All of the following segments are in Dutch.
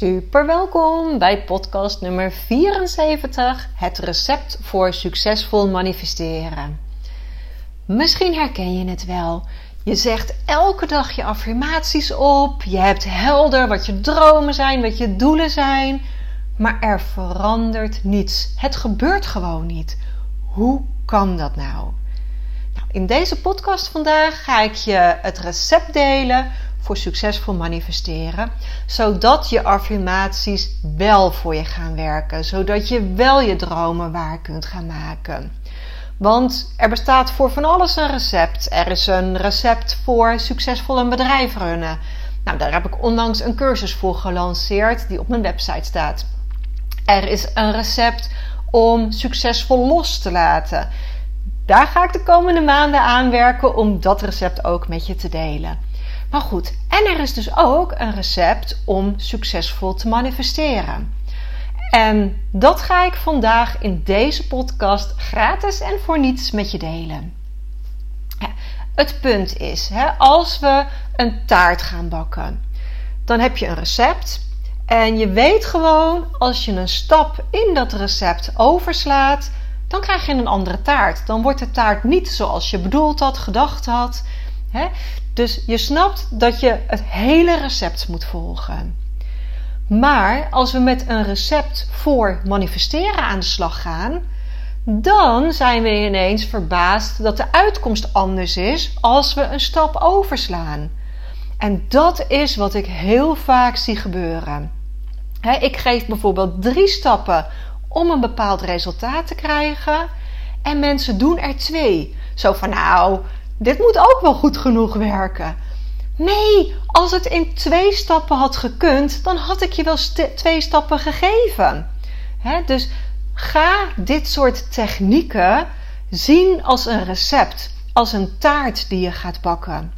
Super welkom bij podcast nummer 74, het recept voor succesvol manifesteren. Misschien herken je het wel. Je zegt elke dag je affirmaties op, je hebt helder wat je dromen zijn, wat je doelen zijn, maar er verandert niets. Het gebeurt gewoon niet. Hoe kan dat nou? nou in deze podcast vandaag ga ik je het recept delen voor succesvol manifesteren, zodat je affirmaties wel voor je gaan werken, zodat je wel je dromen waar kunt gaan maken. Want er bestaat voor van alles een recept. Er is een recept voor succesvol een bedrijf runnen. Nou, daar heb ik onlangs een cursus voor gelanceerd die op mijn website staat. Er is een recept om succesvol los te laten. Daar ga ik de komende maanden aan werken om dat recept ook met je te delen. Maar goed, en er is dus ook een recept om succesvol te manifesteren. En dat ga ik vandaag in deze podcast gratis en voor niets met je delen. Het punt is, als we een taart gaan bakken, dan heb je een recept. En je weet gewoon, als je een stap in dat recept overslaat, dan krijg je een andere taart. Dan wordt de taart niet zoals je bedoeld had, gedacht had. Hè? Dus je snapt dat je het hele recept moet volgen. Maar als we met een recept voor manifesteren aan de slag gaan, dan zijn we ineens verbaasd dat de uitkomst anders is als we een stap overslaan. En dat is wat ik heel vaak zie gebeuren. ik geef bijvoorbeeld drie stappen om een bepaald resultaat te krijgen. En mensen doen er twee. Zo van nou, dit moet ook wel goed genoeg werken. Nee, als het in twee stappen had gekund, dan had ik je wel twee stappen gegeven. dus ga dit soort technieken zien als een recept, als een taart die je gaat bakken.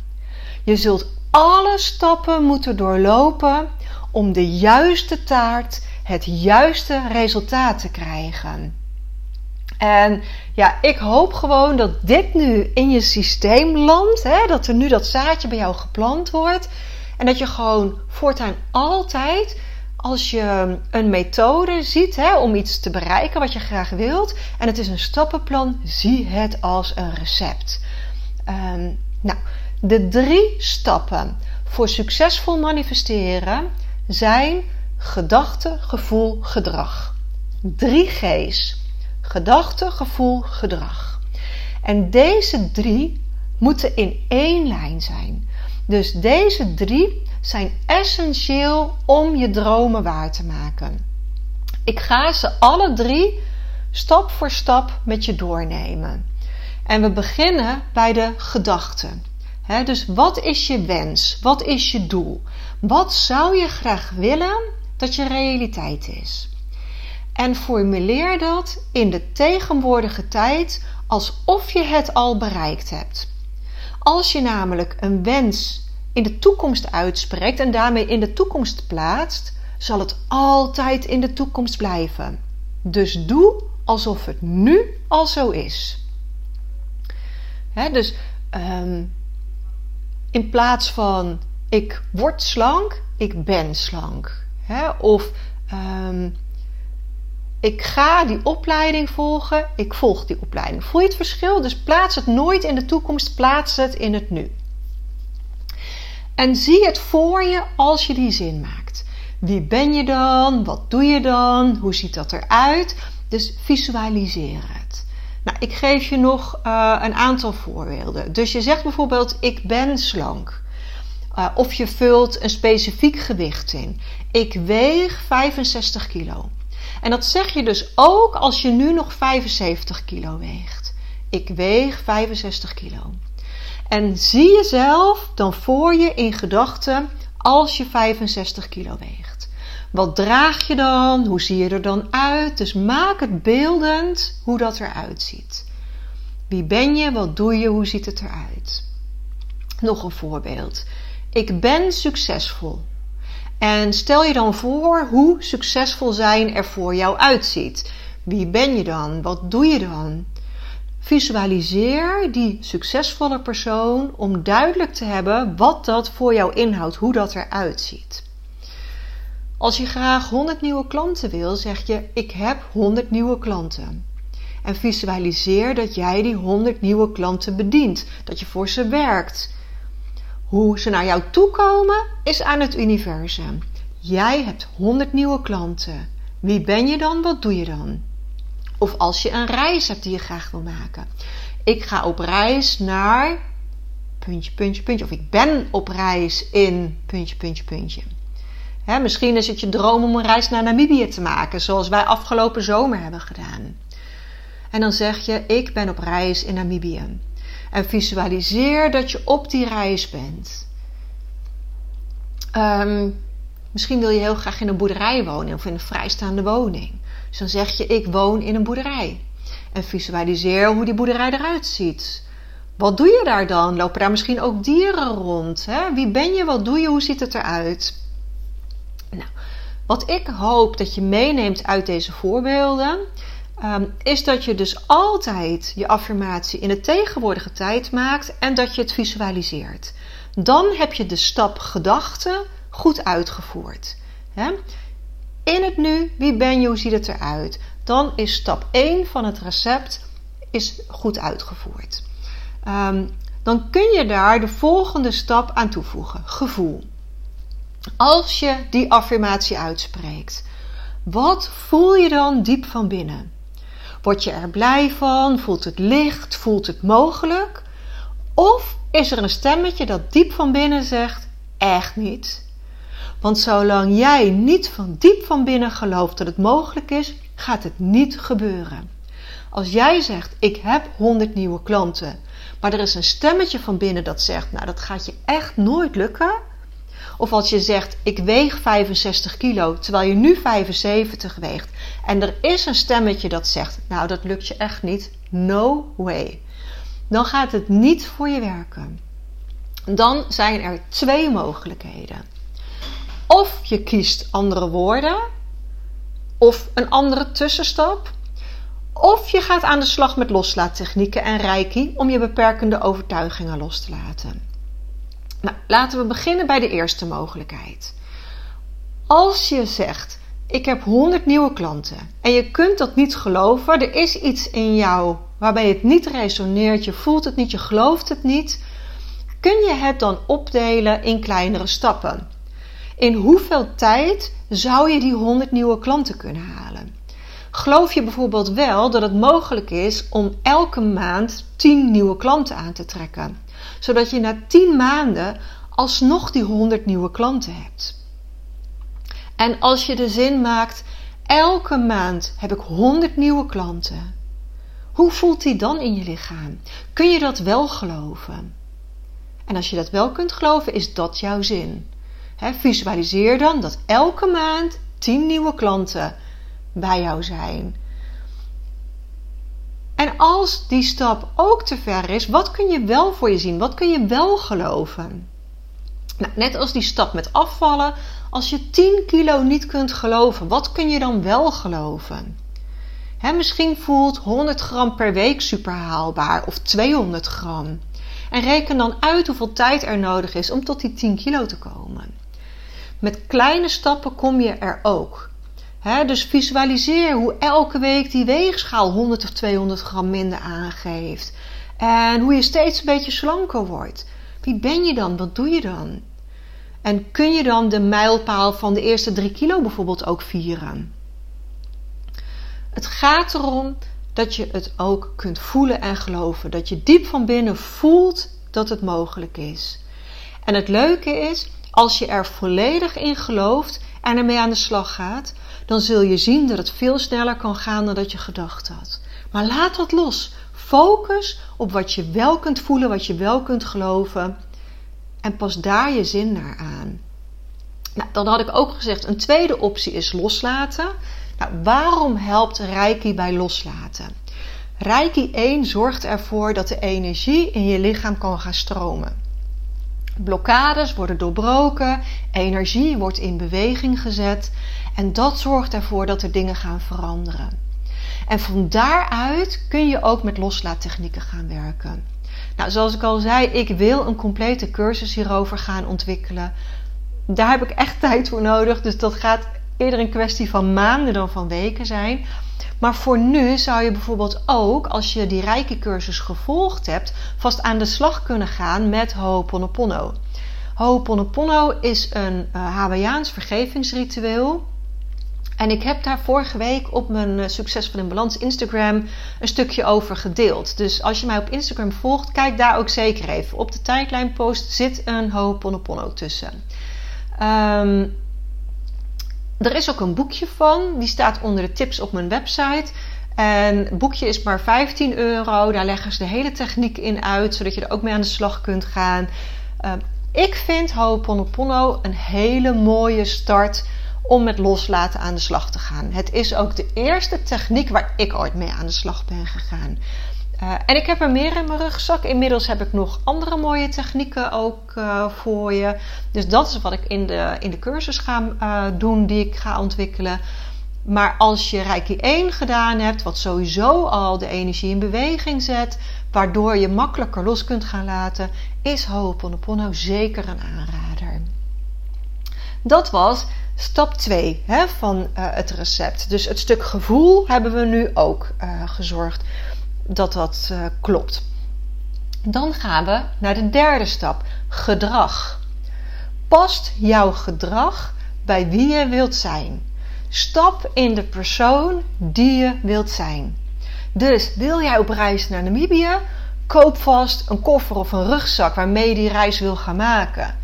Je zult alle stappen moeten doorlopen om de juiste taart, het juiste resultaat te krijgen. En ja, ik hoop gewoon dat dit nu in je systeem landt. Hè? Dat er nu dat zaadje bij jou geplant wordt. En dat je gewoon voortaan altijd, als je een methode ziet hè, om iets te bereiken wat je graag wilt. En het is een stappenplan, zie het als een recept. Um, nou, de drie stappen voor succesvol manifesteren zijn gedachte, gevoel, gedrag. Drie G's. Gedachte, gevoel, gedrag. En deze drie moeten in één lijn zijn. Dus deze drie zijn essentieel om je dromen waar te maken. Ik ga ze alle drie stap voor stap met je doornemen. En we beginnen bij de gedachte. dus wat is je wens? Wat is je doel? Wat zou je graag willen dat je realiteit is? En formuleer dat in de tegenwoordige tijd alsof je het al bereikt hebt. Als je namelijk een wens in de toekomst uitspreekt en daarmee in de toekomst plaatst, zal het altijd in de toekomst blijven. Dus doe alsof het nu al zo is. dus um, in plaats van ik word slank, ik ben slank. of um, ik ga die opleiding volgen, ik volg die opleiding. Voel je het verschil? Dus plaats het nooit in de toekomst, plaats het in het nu. En zie het voor je als je die zin maakt. Wie ben je dan? Wat doe je dan? Hoe ziet dat eruit? Dus visualiseer het. Nou, ik geef je nog uh, een aantal voorbeelden. Dus je zegt bijvoorbeeld: Ik ben slank. Uh, of je vult een specifiek gewicht in. Ik weeg 65 kilo. En dat zeg je dus ook als je nu nog 75 kilo weegt. Ik weeg 65 kilo. En zie jezelf dan voor je in gedachten als je 65 kilo weegt. Wat draag je dan? Hoe zie je er dan uit? Dus maak het beeldend hoe dat eruit ziet. Wie ben je? Wat doe je? Hoe ziet het eruit? Nog een voorbeeld. Ik ben succesvol. En stel je dan voor hoe succesvol zijn er voor jou uitziet. Wie ben je dan? Wat doe je dan? Visualiseer die succesvolle persoon om duidelijk te hebben wat dat voor jou inhoudt, hoe dat eruit ziet. Als je graag 100 nieuwe klanten wil, zeg je: Ik heb 100 nieuwe klanten. En visualiseer dat jij die 100 nieuwe klanten bedient, dat je voor ze werkt. Hoe ze naar jou toe komen is aan het universum. Jij hebt 100 nieuwe klanten. Wie ben je dan? Wat doe je dan? Of als je een reis hebt die je graag wil maken. Ik ga op reis naar puntje, puntje, puntje. Of ik ben op reis in puntje, puntje, puntje. misschien is het je droom om een reis naar Namibië te maken, zoals wij afgelopen zomer hebben gedaan. En dan zeg je: Ik ben op reis in Namibië. En visualiseer dat je op die reis bent. Ehm, misschien wil je heel graag in een boerderij wonen of in een vrijstaande woning. Dus dan zeg je: Ik woon in een boerderij. En visualiseer hoe die boerderij eruit ziet. Wat doe je daar dan? Lopen daar misschien ook dieren rond? Hè? Wie ben je? Wat doe je? Hoe ziet het eruit? Nou, wat ik hoop dat je meeneemt uit deze voorbeelden, Ehm, is dat je dus altijd je affirmatie in de tegenwoordige tijd maakt en dat je het visualiseert. Dan heb je de stap gedachte goed uitgevoerd. In het nu, wie ben je, hoe ziet het eruit? Dan is stap 1 van het recept is goed uitgevoerd. Ehm, dan kun je daar de volgende stap aan toevoegen: gevoel. Als je die affirmatie uitspreekt, wat voel je dan diep van binnen? Word je er blij van? Voelt het licht? Voelt het mogelijk? Of is er een stemmetje dat diep van binnen zegt: echt niet? Want zolang jij niet van diep van binnen gelooft dat het mogelijk is, gaat het niet gebeuren. Als jij zegt: Ik heb 100 nieuwe klanten, maar er is een stemmetje van binnen dat zegt: Nou, dat gaat je echt nooit lukken of als je zegt, ik weeg 65 kilo, terwijl je nu 75 weegt. En er is een stemmetje dat zegt, nou dat lukt je echt niet. No way. Dan gaat het niet voor je werken. Dan zijn er twee mogelijkheden. Of je kiest andere woorden, of een andere tussenstap. Of je gaat aan de slag met loslaattechnieken en reiki om je beperkende overtuigingen los te laten. Nou, laten we beginnen bij de eerste mogelijkheid. Als je zegt: Ik heb 100 nieuwe klanten en je kunt dat niet geloven, er is iets in jou waarbij het niet resoneert, je voelt het niet, je gelooft het niet, kun je het dan opdelen in kleinere stappen. In hoeveel tijd zou je die 100 nieuwe klanten kunnen halen? Geloof je bijvoorbeeld wel dat het mogelijk is om elke maand 10 nieuwe klanten aan te trekken? Zodat je na 10 maanden alsnog die 100 nieuwe klanten hebt. En als je de zin maakt, elke maand heb ik 100 nieuwe klanten. Hoe voelt die dan in je lichaam? Kun je dat wel geloven? En als je dat wel kunt geloven, is dat jouw zin. visualiseer dan dat elke maand 10 nieuwe klanten bij jou zijn. En als die stap ook te ver is, wat kun je wel voor je zien? Wat kun je wel geloven? Nou, net als die stap met afvallen, als je 10 kilo niet kunt geloven, wat kun je dan wel geloven? misschien voelt 100 gram per week super haalbaar of 200 gram. En reken dan uit hoeveel tijd er nodig is om tot die 10 kilo te komen. Met kleine stappen kom je er ook dus visualiseer hoe elke week die weegschaal 100 of 200 gram minder aangeeft. En hoe je steeds een beetje slanker wordt. Wie ben je dan? Wat doe je dan? En kun je dan de mijlpaal van de eerste 3 kilo bijvoorbeeld ook vieren? Het gaat erom dat je het ook kunt voelen en geloven. Dat je diep van binnen voelt dat het mogelijk is. En het leuke is, als je er volledig in gelooft en ermee aan de slag gaat, dan zul je zien dat het veel sneller kan gaan dan dat je gedacht had. Maar laat dat los. Focus op wat je wel kunt voelen, wat je wel kunt geloven. En pas daar je zin naar aan. Nou, dan had ik ook gezegd, een tweede optie is loslaten. Nou, waarom helpt Reiki bij loslaten? Reiki 1 zorgt ervoor dat de energie in je lichaam kan gaan stromen. Blokkades worden doorbroken, energie wordt in beweging gezet en dat zorgt ervoor dat er dingen gaan veranderen. En van daaruit kun je ook met loslaattechnieken gaan werken. Nou, zoals ik al zei, ik wil een complete cursus hierover gaan ontwikkelen. Daar heb ik echt tijd voor nodig, dus dat gaat eerder een kwestie van maanden dan van weken zijn. Maar voor nu zou je bijvoorbeeld ook, als je die rijke cursus gevolgd hebt, vast aan de slag kunnen gaan met Ho'oponopono. Ho'oponopono is een uh, Hawaiiaans vergevingsritueel. En ik heb daar vorige week op mijn uh, Succesvol in Balans Instagram een stukje over gedeeld. Dus als je mij op Instagram volgt, kijk daar ook zeker even. Op de tijdlijn post zit een Ho'oponopono tussen. Um, er is ook een boekje van, die staat onder de tips op mijn website. En het boekje is maar 15 euro. Daar leggen ze de hele techniek in uit, zodat je er ook mee aan de slag kunt gaan. Uh, ik vind Ho'oponopono een hele mooie start om met loslaten aan de slag te gaan. Het is ook de eerste techniek waar ik ooit mee aan de slag ben gegaan. Uh, en ik heb er meer in mijn rugzak. Inmiddels heb ik nog andere mooie technieken ook uh, voor je. Dus dat is wat ik in de, in de cursus ga uh, doen, die ik ga ontwikkelen. Maar als je Reiki 1 gedaan hebt, wat sowieso al de energie in beweging zet, waardoor je makkelijker los kunt gaan laten, is Ho'oponopono zeker een aanrader. Dat was stap 2 hè, van het recept. Dus het stuk gevoel hebben we nu ook gezorgd dat dat uh, klopt. Dan gaan we naar de derde stap: gedrag. Past jouw gedrag bij wie je wilt zijn? Stap in de persoon die je wilt zijn. Dus wil jij op reis naar Namibië? Koop vast een koffer of een rugzak waarmee je die reis wil gaan maken.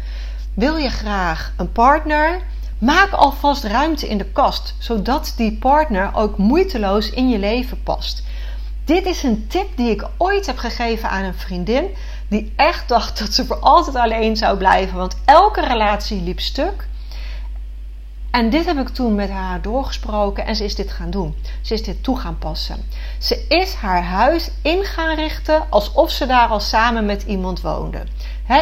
Wil je graag een partner? Maak alvast ruimte in de kast, zodat die partner ook moeiteloos in je leven past. Dit is een tip die ik ooit heb gegeven aan een vriendin die echt dacht dat ze voor altijd alleen zou blijven, want elke relatie liep stuk. En dit heb ik toen met haar doorgesproken en ze is dit gaan doen. Ze is dit toe gaan passen. Ze is haar huis in gaan richten alsof ze daar al samen met iemand woonde.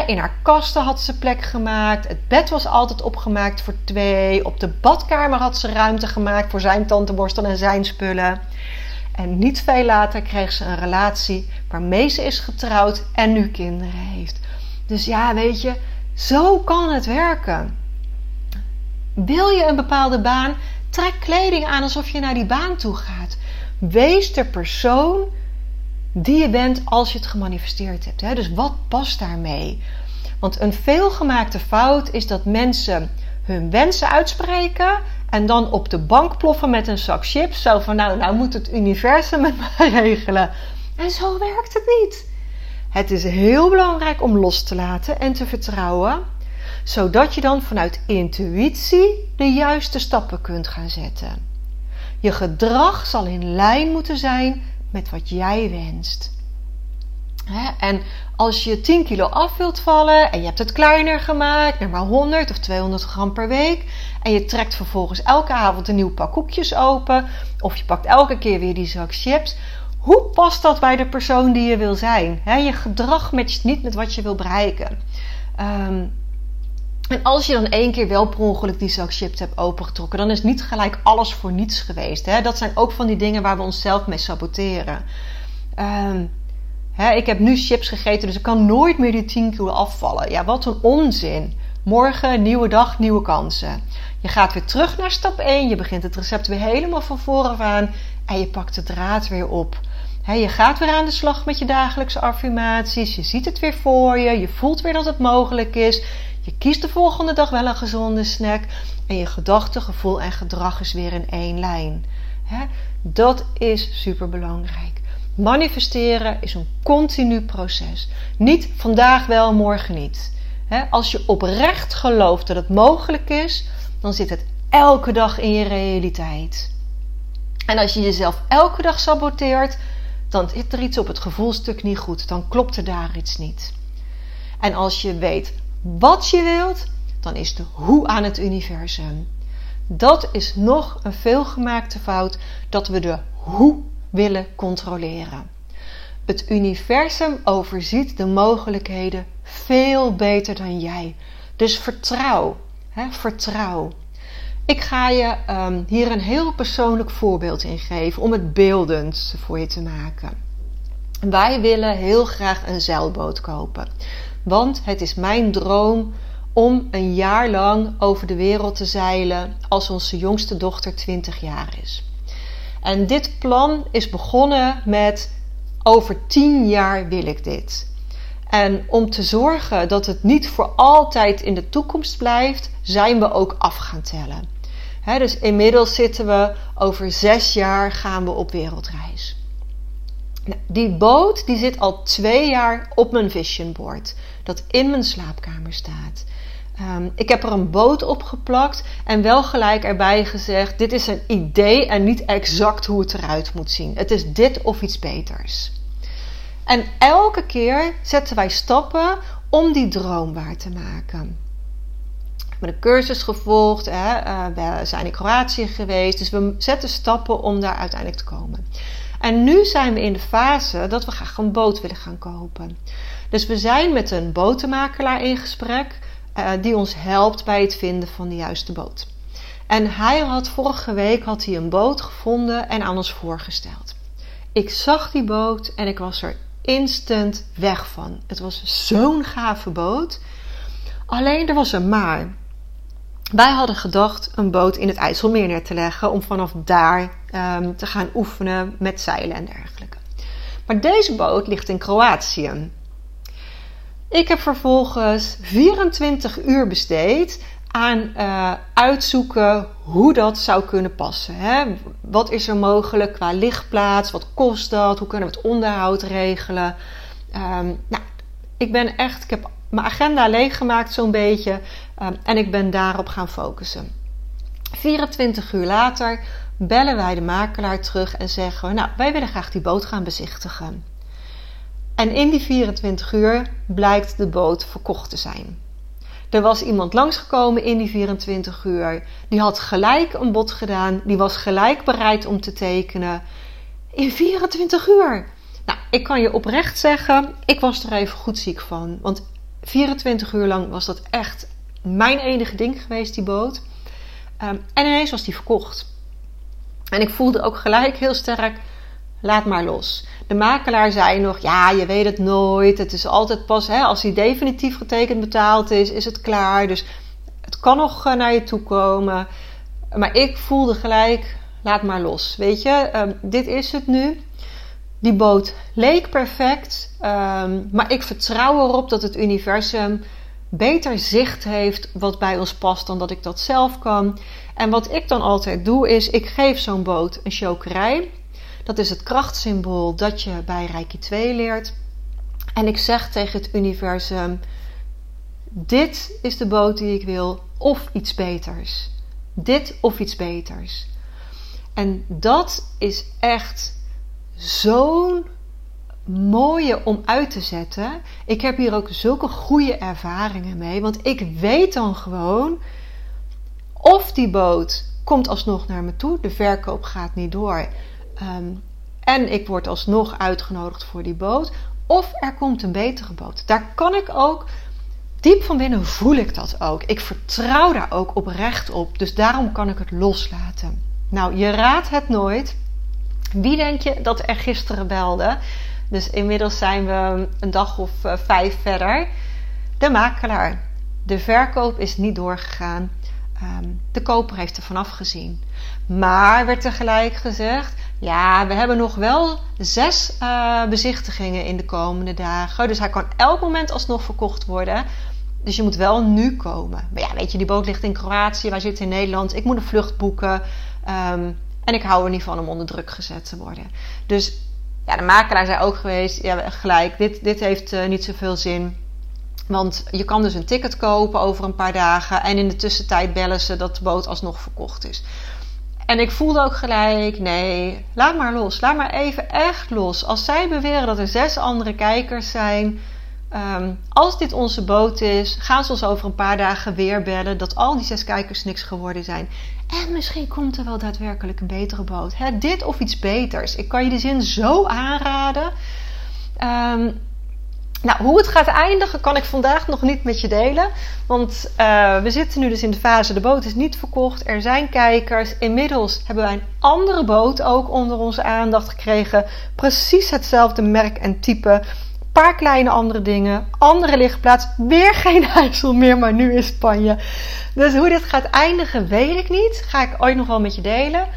in haar kasten had ze plek gemaakt. Het bed was altijd opgemaakt voor twee. Op de badkamer had ze ruimte gemaakt voor zijn tandeborstel en zijn spullen. En niet veel later kreeg ze een relatie waarmee ze is getrouwd en nu kinderen heeft. Dus ja, weet je, zo kan het werken. Wil je een bepaalde baan? Trek kleding aan alsof je naar die baan toe gaat. Wees de persoon die je bent als je het gemanifesteerd hebt. Dus wat past daarmee? Want een veelgemaakte fout is dat mensen hun wensen uitspreken en dan op de bank ploffen met een zak chips. Zo van, nou, nou moet het universum het maar regelen. En zo werkt het niet. Het is heel belangrijk om los te laten en te vertrouwen, zodat je dan vanuit intuïtie de juiste stappen kunt gaan zetten. Je gedrag zal in lijn moeten zijn met wat jij wenst. En als je 10 kilo af wilt vallen en je hebt het kleiner gemaakt, naar maar 100 of 200 gram per week, en je trekt vervolgens elke avond een nieuw pak koekjes open, of je pakt elke keer weer die zak chips, hoe past dat bij de persoon die je wil zijn? je gedrag matcht niet met wat je wil bereiken. Ehm, en als je dan één keer wel per ongeluk die zak chips hebt opengetrokken, dan is niet gelijk alles voor niets geweest. Dat zijn ook van die dingen waar we onszelf mee saboteren. Um, ik heb nu chips gegeten, dus ik kan nooit meer die 10 kilo afvallen. Ja, wat een onzin. Morgen, nieuwe dag, nieuwe kansen. Je gaat weer terug naar stap 1. Je begint het recept weer helemaal van voren aan. En je pakt de draad weer op. je gaat weer aan de slag met je dagelijkse affirmaties. Je ziet het weer voor je. Je voelt weer dat het mogelijk is. Je kiest de volgende dag wel een gezonde snack. En je gedachte, gevoel en gedrag is weer in één lijn. dat is super belangrijk. Manifesteren is een continu proces. Niet vandaag wel, morgen niet. Als je oprecht gelooft dat het mogelijk is, dan zit het elke dag in je realiteit. En als je jezelf elke dag saboteert, dan zit er iets op het gevoelstuk niet goed. Dan klopt er daar iets niet. En als je weet wat je wilt, dan is de hoe aan het universum. Dat is nog een veelgemaakte fout dat we de hoe willen controleren. Het universum overziet de mogelijkheden veel beter dan jij. Dus vertrouw. Hè, vertrouw. Ik ga je um, hier een heel persoonlijk voorbeeld in geven om het beeldend voor je te maken. Wij willen heel graag een zeilboot kopen. Want het is mijn droom om een jaar lang over de wereld te zeilen als onze jongste dochter 20 jaar is. En dit plan is begonnen met over 10 jaar wil ik dit. En om te zorgen dat het niet voor altijd in de toekomst blijft, zijn we ook af gaan tellen. dus inmiddels zitten we over zes jaar gaan we op wereldreis. Nou, die boot die zit al twee jaar op mijn vision board, dat in mijn slaapkamer staat. Um, ik heb er een boot op geplakt en wel gelijk erbij gezegd: dit is een idee en niet exact hoe het eruit moet zien. Het is dit of iets beters. En elke keer zetten wij stappen om die droom waar te maken. We hebben een cursus gevolgd, hè, eh, we zijn in Kroatië geweest, dus we zetten stappen om daar uiteindelijk te komen. En nu zijn we in de fase dat we graag een boot willen gaan kopen. Dus we zijn met een botenmakelaar in gesprek uh, die ons helpt bij het vinden van de juiste boot. En hij had vorige week had hij een boot gevonden en aan ons voorgesteld. Ik zag die boot en ik was er instant weg van. Het was zo'n gave boot. Alleen er was een maar. Wij hadden gedacht een boot in het IJsselmeer neer te leggen om vanaf daar um, te gaan oefenen met zeilen en dergelijke. Maar deze boot ligt in Kroatië. Ik heb vervolgens 24 uur besteed aan uh, uitzoeken hoe dat zou kunnen passen. Hè? Wat is er mogelijk qua lichtplaats? Wat kost dat? Hoe kunnen we het onderhoud regelen? Um, nou, ik ben echt, ik heb mijn agenda leeggemaakt zo'n beetje um, en ik ben daarop gaan focussen. 24 uur later bellen wij de makelaar terug en zeggen nou, wij willen graag die boot gaan bezichtigen. En in die 24 uur blijkt de boot verkocht te zijn. Er was iemand langsgekomen in die 24 uur. Die had gelijk een bod gedaan. Die was gelijk bereid om te tekenen. In 24 uur. Nou, ik kan je oprecht zeggen, ik was er even goed ziek van. Want 24 uur lang was dat echt mijn enige ding geweest, die boot. Um, en ineens was die verkocht. En ik voelde ook gelijk heel sterk, laat maar los. De makelaar zei nog: Ja, je weet het nooit. Het is altijd pas hè, als hij definitief getekend betaald is, is het klaar. Dus het kan nog eh, naar je toe komen. Maar ik voelde gelijk: laat maar los. Weet je, um, dit is het nu. Die boot leek perfect, um, maar ik vertrouw erop dat het universum beter zicht heeft wat bij ons past dan dat ik dat zelf kan. En wat ik dan altijd doe is, ik geef zo'n boot een chokerij dat is het krachtsymbool dat je bij Reiki 2 leert. En ik zeg tegen het universum: Dit is de boot die ik wil, of iets beters. Dit of iets beters. En dat is echt zo'n mooie om uit te zetten. Ik heb hier ook zulke goede ervaringen mee. Want ik weet dan gewoon of die boot komt alsnog naar me toe. De verkoop gaat niet door. Ehm, en ik word alsnog uitgenodigd voor die boot. Of er komt een betere boot. Daar kan ik ook, diep van binnen voel ik dat ook. Ik vertrouw daar ook oprecht op. Dus daarom kan ik het loslaten. Nou, je raadt het nooit. Wie denk je dat er gisteren belde? Dus inmiddels zijn we een dag of eh, vijf verder. De makelaar. De verkoop is niet doorgegaan. Ehm, de koper heeft er vanaf gezien. Maar werd tegelijk gezegd: ja, we hebben nog wel zes uh, bezichtigingen in de komende dagen. Dus hij kan elk moment alsnog verkocht worden. Dus je moet wel nu komen. Maar ja, weet je, die boot ligt in Kroatië, wij zitten in Nederland. Ik moet een vlucht boeken. Um, en ik hou er niet van om onder druk gezet te worden. Dus ja, de makelaar zei ook geweest, ja, gelijk, dit, dit heeft uh, niet zoveel zin. Want je kan dus een ticket kopen over een paar dagen. En in de tussentijd bellen ze dat de boot alsnog verkocht is. En ik voelde ook gelijk, nee, laat maar los. Laat maar even echt los. Als zij beweren dat er zes andere kijkers zijn, ehm, als dit onze boot is, gaan ze ons over een paar dagen weer bellen dat al die zes kijkers niks geworden zijn. En misschien komt er wel daadwerkelijk een betere boot. dit of iets beters. Ik kan je die zin zo aanraden. Um, nou, hoe het gaat eindigen kan ik vandaag nog niet met je delen. Want uh, we zitten nu dus in de fase, de boot is niet verkocht. Er zijn kijkers. Inmiddels hebben wij een andere boot ook onder onze aandacht gekregen. Precies hetzelfde merk en type. Paar kleine andere dingen. Andere lichtplaats. Weer geen IJssel meer, maar nu in Spanje. Dus hoe dit gaat eindigen weet ik niet. Ga ik ooit nog wel met je delen.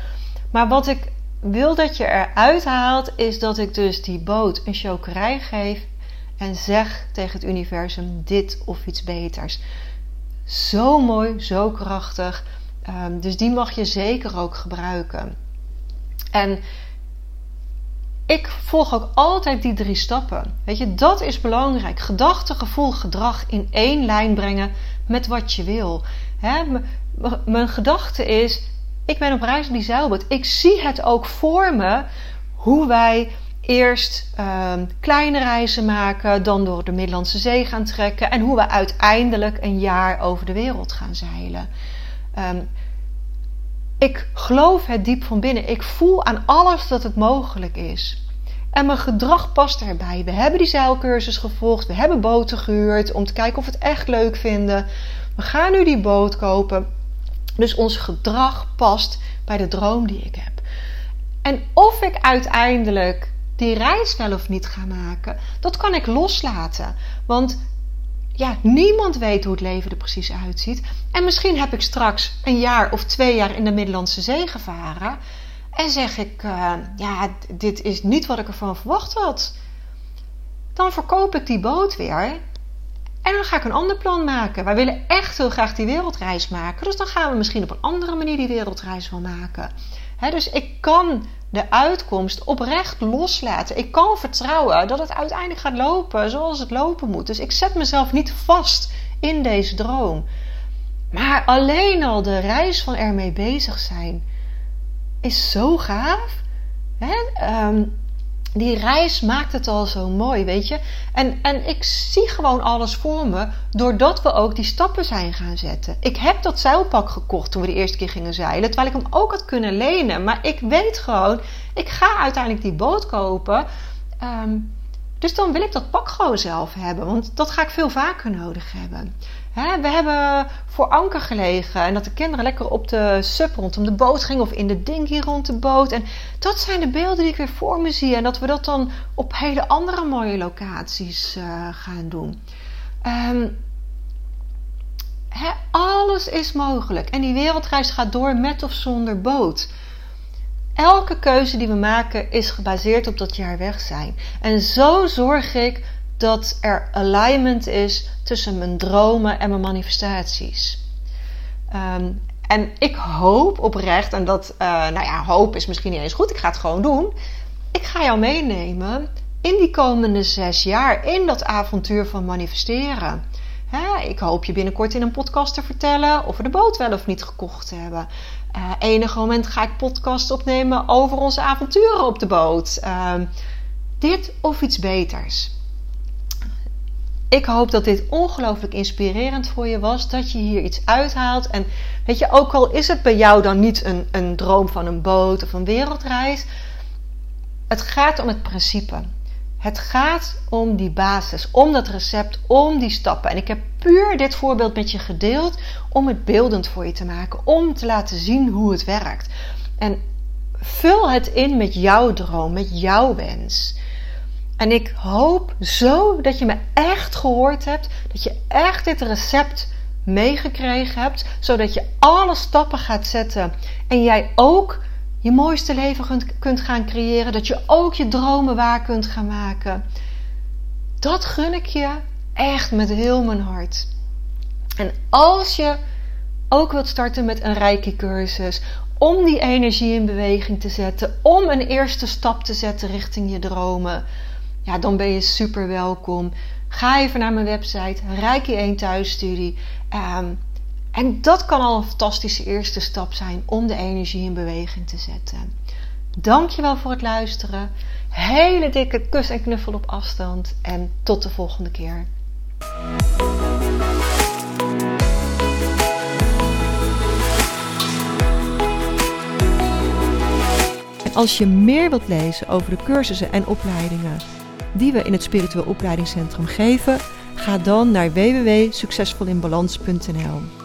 Maar wat ik wil dat je eruit haalt, is dat ik dus die boot een chokerij geef en zeg tegen het universum dit of iets beters. Zo mooi, zo krachtig. Um, dus die mag je zeker ook gebruiken. En ik volg ook altijd die drie stappen. Weet je, dat is belangrijk. Gedachte, gevoel, gedrag in één lijn brengen met wat je wil. mijn gedachte is: ik ben op reis op die zeilboot. Ik zie het ook voor me hoe wij eerst uh, kleine reizen maken, dan door de Middellandse Zee gaan trekken en hoe we uiteindelijk een jaar over de wereld gaan zeilen. Um, ik geloof het diep van binnen. Ik voel aan alles dat het mogelijk is. En mijn gedrag past erbij. We hebben die zeilcursus gevolgd. We hebben boten gehuurd om te kijken of we het echt leuk vinden. We gaan nu die boot kopen. Dus ons gedrag past bij de droom die ik heb. En of ik uiteindelijk die reis wel of niet ga maken, dat kan ik loslaten. Want ja, niemand weet hoe het leven er precies uitziet. En misschien heb ik straks een jaar of twee jaar in de Middellandse Zee gevaren. En zeg ik, uh, ja, dit is niet wat ik ervan verwacht had. Dan verkoop ik die boot weer. En dan ga ik een ander plan maken. Wij willen echt heel graag die wereldreis maken. Dus dan gaan we misschien op een andere manier die wereldreis wel maken. Dus ik kan de uitkomst oprecht loslaten. Ik kan vertrouwen dat het uiteindelijk gaat lopen zoals het lopen moet. Dus ik zet mezelf niet vast in deze droom. Maar alleen al de reis van ermee bezig zijn is zo gaaf. Ehm, die reis maakt het al zo mooi, weet je. En, en ik zie gewoon alles voor me, doordat we ook die stappen zijn gaan zetten. Ik heb dat zeilpak gekocht toen we de eerste keer gingen zeilen, terwijl ik hem ook had kunnen lenen. Maar ik weet gewoon, ik ga uiteindelijk die boot kopen. Ehm, dus dan wil ik dat pak gewoon zelf hebben, want dat ga ik veel vaker nodig hebben we hebben voor anker gelegen en dat de kinderen lekker op de sub rondom de boot gingen of in de dinghy rond de boot. En dat zijn de beelden die ik weer voor me zie en dat we dat dan op hele andere mooie locaties uh, gaan doen. Um, alles is mogelijk en die wereldreis gaat door met of zonder boot. Elke keuze die we maken is gebaseerd op dat jaar weg zijn. En zo zorg ik dat er alignment is tussen mijn dromen en mijn manifestaties. Ehm, en ik hoop oprecht, en dat, uh, nou ja, hoop is misschien niet eens goed, ik ga het gewoon doen. Ik ga jou meenemen in die komende zes jaar in dat avontuur van manifesteren. ik hoop je binnenkort in een podcast te vertellen of we de boot wel of niet gekocht hebben. Uh, enige moment ga ik podcast opnemen over onze avonturen op de boot. Ehm, dit of iets beters. Ik hoop dat dit ongelooflijk inspirerend voor je was. Dat je hier iets uithaalt. En weet je, ook al is het bij jou dan niet een, een droom van een boot of een wereldreis. Het gaat om het principe. Het gaat om die basis, om dat recept, om die stappen. En ik heb puur dit voorbeeld met je gedeeld om het beeldend voor je te maken. Om te laten zien hoe het werkt. En vul het in met jouw droom, met jouw wens. En ik hoop zo dat je me echt gehoord hebt, dat je echt dit recept meegekregen hebt, zodat je alle stappen gaat zetten en jij ook je mooiste leven kunt, gaan creëren, dat je ook je dromen waar kunt gaan maken. Dat gun ik je echt met heel mijn hart. En als je ook wilt starten met een rijke cursus, om die energie in beweging te zetten, om een eerste stap te zetten richting je dromen ja, dan ben je super welkom. Ga even naar mijn website, Reiki 1 Thuisstudie. Um, En dat kan al een fantastische eerste stap zijn om de energie in beweging te zetten. Dankjewel voor het luisteren. Hele dikke kus en knuffel op afstand. En tot de volgende keer. Als je meer wilt lezen over de cursussen en opleidingen die we in het Spiritueel Opleidingscentrum geven, ga dan naar www.succesvolinbalans.nl.